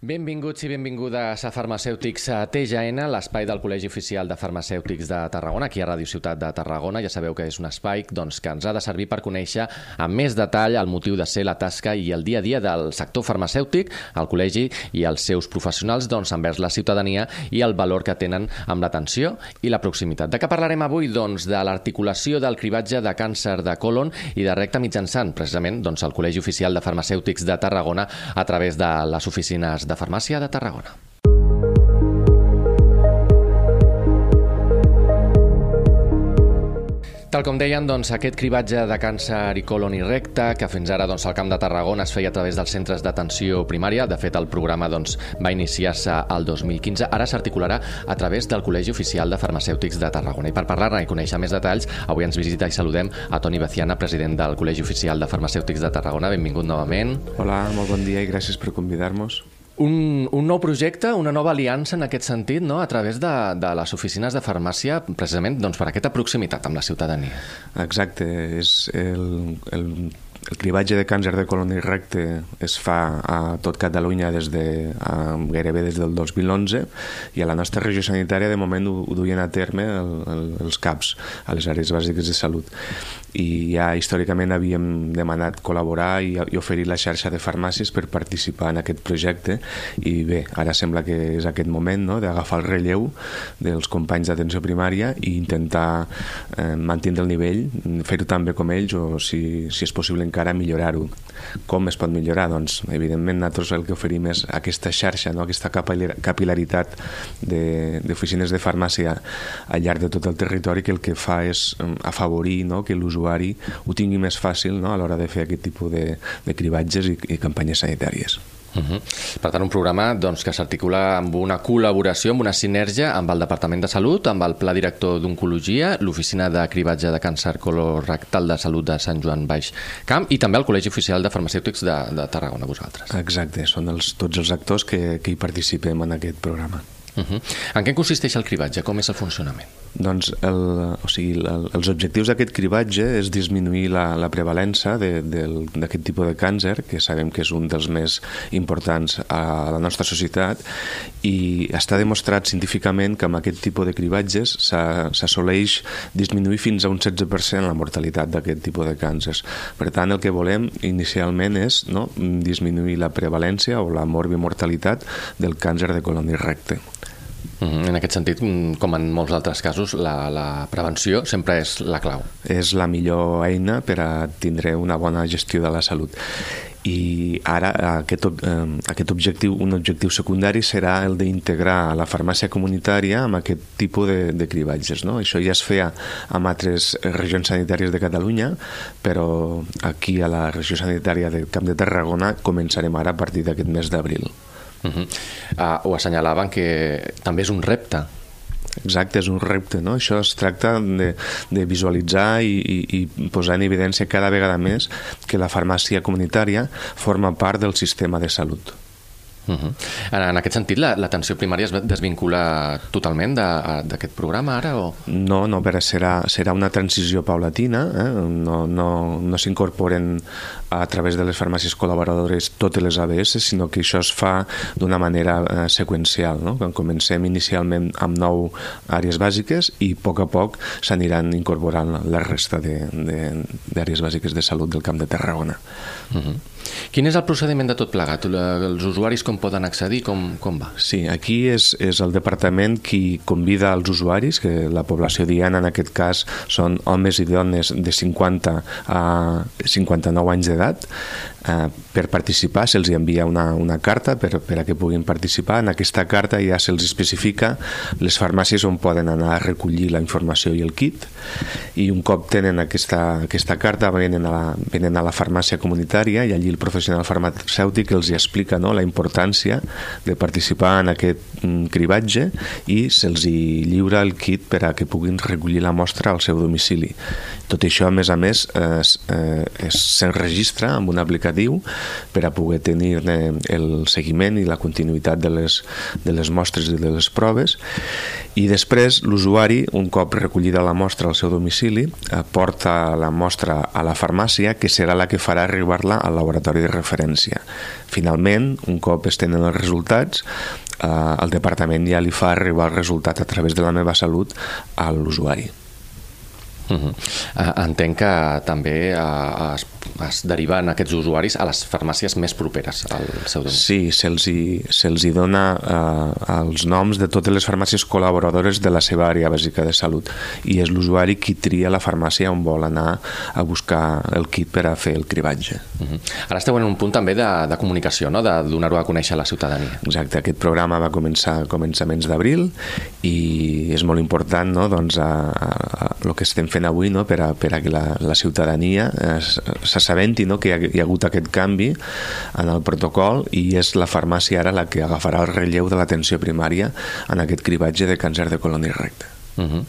Benvinguts i benvingudes a Farmacèutics a TGN, l'espai del Col·legi Oficial de Farmacèutics de Tarragona, aquí a Ràdio Ciutat de Tarragona. Ja sabeu que és un espai doncs, que ens ha de servir per conèixer amb més detall el motiu de ser la tasca i el dia a dia del sector farmacèutic, el col·legi i els seus professionals doncs, envers la ciutadania i el valor que tenen amb l'atenció i la proximitat. De què parlarem avui? Doncs de l'articulació del cribatge de càncer de colon i de recte mitjançant, precisament, doncs, el Col·legi Oficial de Farmacèutics de Tarragona a través de les oficines de Farmàcia de Tarragona. Tal com deien, doncs, aquest cribatge de càncer i colon i recte, que fins ara doncs, al Camp de Tarragona es feia a través dels centres d'atenció primària, de fet el programa doncs, va iniciar-se al 2015, ara s'articularà a través del Col·legi Oficial de Farmacèutics de Tarragona. I per parlar-ne i conèixer més detalls, avui ens visita i saludem a Toni Baciana, president del Col·legi Oficial de Farmacèutics de Tarragona. Benvingut novament. Hola, molt bon dia i gràcies per convidar-nos un, un nou projecte, una nova aliança en aquest sentit, no? a través de, de les oficines de farmàcia, precisament doncs, per aquesta proximitat amb la ciutadania. Exacte, és el, el el cribatge de càncer de colon i recte es fa a tot Catalunya des de, a, gairebé des del 2011 i a la nostra regió sanitària de moment ho, ho duien a terme el, el, els CAPs, a les àrees bàsiques de salut. I ja històricament havíem demanat col·laborar i, i oferir la xarxa de farmàcies per participar en aquest projecte i bé, ara sembla que és aquest moment no, d'agafar el relleu dels companys d'atenció primària i intentar eh, mantenir el nivell, fer-ho tan bé com ells o si, si és possible encara millorar-ho. Com es pot millorar? Doncs, evidentment, nosaltres el que oferim és aquesta xarxa, no? aquesta capilaritat d'oficines de, de farmàcia al llarg de tot el territori que el que fa és mm, afavorir no? que l'usuari ho tingui més fàcil no? a l'hora de fer aquest tipus de, de cribatges i, i campanyes sanitàries. Uh -huh. Per tant, un programa doncs, que s'articula amb una col·laboració, amb una sinergia amb el Departament de Salut, amb el Pla Director d'Oncologia, l'Oficina de Cribatge de Càncer Colorectal de Salut de Sant Joan Baix Camp i també el Col·legi Oficial de Farmacèutics de, de Tarragona, vosaltres. Exacte, són els, tots els actors que, que hi participem en aquest programa. Uh -huh. En què consisteix el cribatge? Com és el funcionament? Doncs el, o sigui, el, els objectius d'aquest cribatge és disminuir la, la prevalença d'aquest tipus de càncer, que sabem que és un dels més importants a la nostra societat, i està demostrat científicament que amb aquest tipus de cribatges s'assoleix disminuir fins a un 16% la mortalitat d'aquest tipus de càncers. Per tant, el que volem inicialment és no, disminuir la prevalència o la morbimortalitat del càncer de colon recte. Mm-hmm. En aquest sentit, mm, com en molts altres casos, la, la prevenció sempre és la clau. És la millor eina per a tindre una bona gestió de la salut i ara aquest, aquest objectiu, un objectiu secundari serà el d'integrar la farmàcia comunitària amb aquest tipus de, de cribatges. No? Això ja es feia amb altres regions sanitàries de Catalunya, però aquí a la regió sanitària del Camp de Tarragona començarem ara a partir d'aquest mes d'abril. Uh -huh. uh, ho assenyalaven que també és un repte Exacte, és un repte, no? Això es tracta de, de visualitzar i, i, i posar en evidència cada vegada més que la farmàcia comunitària forma part del sistema de salut. Uh -huh. en, en aquest sentit, l'atenció la, primària es desvincula totalment d'aquest programa ara? O? No, no, però serà, serà una transició paulatina, eh? no, no, no s'incorporen a través de les farmàcies col·laboradores totes les ABS, sinó que això es fa d'una manera eh, seqüencial. No? Quan comencem inicialment amb nou àrees bàsiques i a poc a poc s'aniran incorporant la resta d'àrees bàsiques de salut del Camp de Tarragona. Uh -huh. Quin és el procediment de tot plegat? Els usuaris com poden accedir? Com, com va? Sí, aquí és, és el departament qui convida als usuaris, que la població diana en aquest cas són homes i dones de 50 a 59 anys d'edat, eh, per participar se'ls envia una, una carta per, per a que puguin participar. En aquesta carta ja se'ls especifica les farmàcies on poden anar a recollir la informació i el kit i un cop tenen aquesta, aquesta carta venen a, la, venen a la farmàcia comunitària i allí el professional farmacèutic els hi explica no, la importància de participar en aquest mm, cribatge i se'ls hi lliura el kit per a que puguin recollir la mostra al seu domicili. Tot això, a més a més, eh, s'enregistra amb un aplicatiu per a poder tenir eh, el seguiment i la continuïtat de les, de les mostres i de les proves i després l'usuari, un cop recollida la mostra al seu domicili, eh, porta la mostra a la farmàcia que serà la que farà arribar-la al laboratori de referència. Finalment, un cop es tenen els resultats, eh, el departament ja li fa arribar el resultat a través de la meva salut a l'usuari. Uh -huh. uh, entenc que també es, es deriven aquests usuaris a les farmàcies més properes al seu domicili. Sí, se'ls hi, se hi dona uh, els noms de totes les farmàcies col·laboradores de la seva àrea bàsica de salut i és l'usuari qui tria la farmàcia on vol anar a buscar el kit per a fer el cribatge. Uh -huh. Ara esteu en un punt també de, de comunicació, no? de donar-ho a conèixer a la ciutadania. Exacte, aquest programa va començar a començaments d'abril i és molt important no? doncs, a, a, a, el que estem fent avui no? per, a, per a que la, la ciutadania s'assabenti no? que hi ha, hi ha hagut aquest canvi en el protocol i és la farmàcia ara la que agafarà el relleu de l'atenció primària en aquest cribatge de càncer de coloni recte. Uh -huh.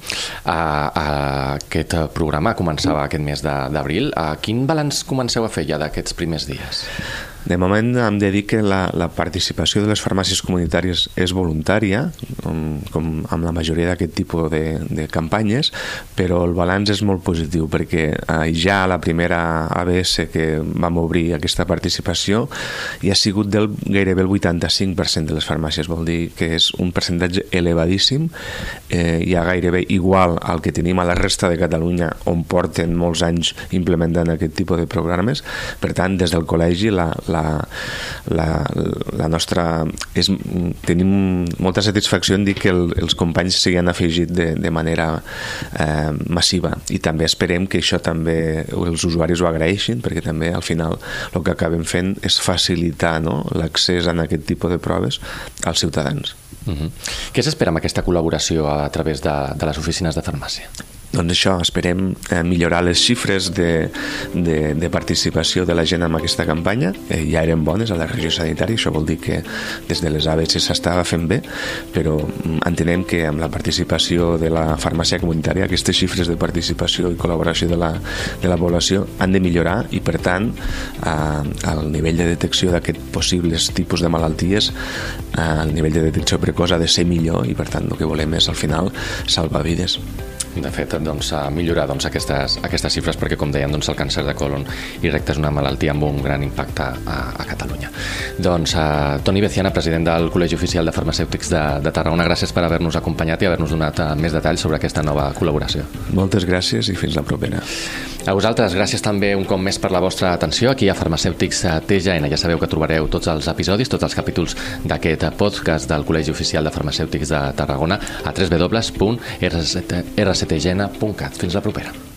uh, uh, aquest programa començava aquest mes d'abril. Uh, quin balanç comenceu a fer ja d'aquests primers dies? De moment hem de dir que la, la participació de les farmàcies comunitàries és voluntària, com, com amb la majoria d'aquest tipus de, de campanyes, però el balanç és molt positiu perquè eh, ja a la primera ABS que vam obrir aquesta participació hi ha sigut del gairebé el 85% de les farmàcies, vol dir que és un percentatge elevadíssim, eh, ha gairebé igual al que tenim a la resta de Catalunya on porten molts anys implementant aquest tipus de programes, per tant des del col·legi la, la, la, la nostra... És, tenim molta satisfacció en dir que el, els companys s'hi han afegit de, de manera eh, massiva i també esperem que això també els usuaris ho agraeixin perquè també al final el que acabem fent és facilitar no, l'accés a aquest tipus de proves als ciutadans. Uh -huh. Què s'espera amb aquesta col·laboració a través de, de les oficines de farmàcia? Doncs això, esperem eh, millorar les xifres de, de, de participació de la gent en aquesta campanya. Eh, ja eren bones a la regió sanitària, això vol dir que des de les ABC s'estava fent bé, però mm, entenem que amb la participació de la farmàcia comunitària aquestes xifres de participació i col·laboració de la, de la població han de millorar i per tant eh, el nivell de detecció d'aquests possibles tipus de malalties eh, el nivell de detecció precoç ha de ser millor i per tant el que volem és al final salvar vides de fet, doncs, a millorar doncs, aquestes, aquestes xifres perquè, com deien, doncs, el càncer de colon i recte és una malaltia amb un gran impacte a, a Catalunya. Doncs, a Toni Beciana, president del Col·legi Oficial de Farmacèutics de, de Tarragona, gràcies per haver-nos acompanyat i haver-nos donat uh, més detalls sobre aquesta nova col·laboració. Moltes gràcies i fins la propera. A vosaltres, gràcies també un cop més per la vostra atenció aquí a Farmacèutics TGN. Ja sabeu que trobareu tots els episodis, tots els capítols d'aquest podcast del Col·legi Oficial de Farmacèutics de Tarragona a www.rctgena.cat. Fins la propera.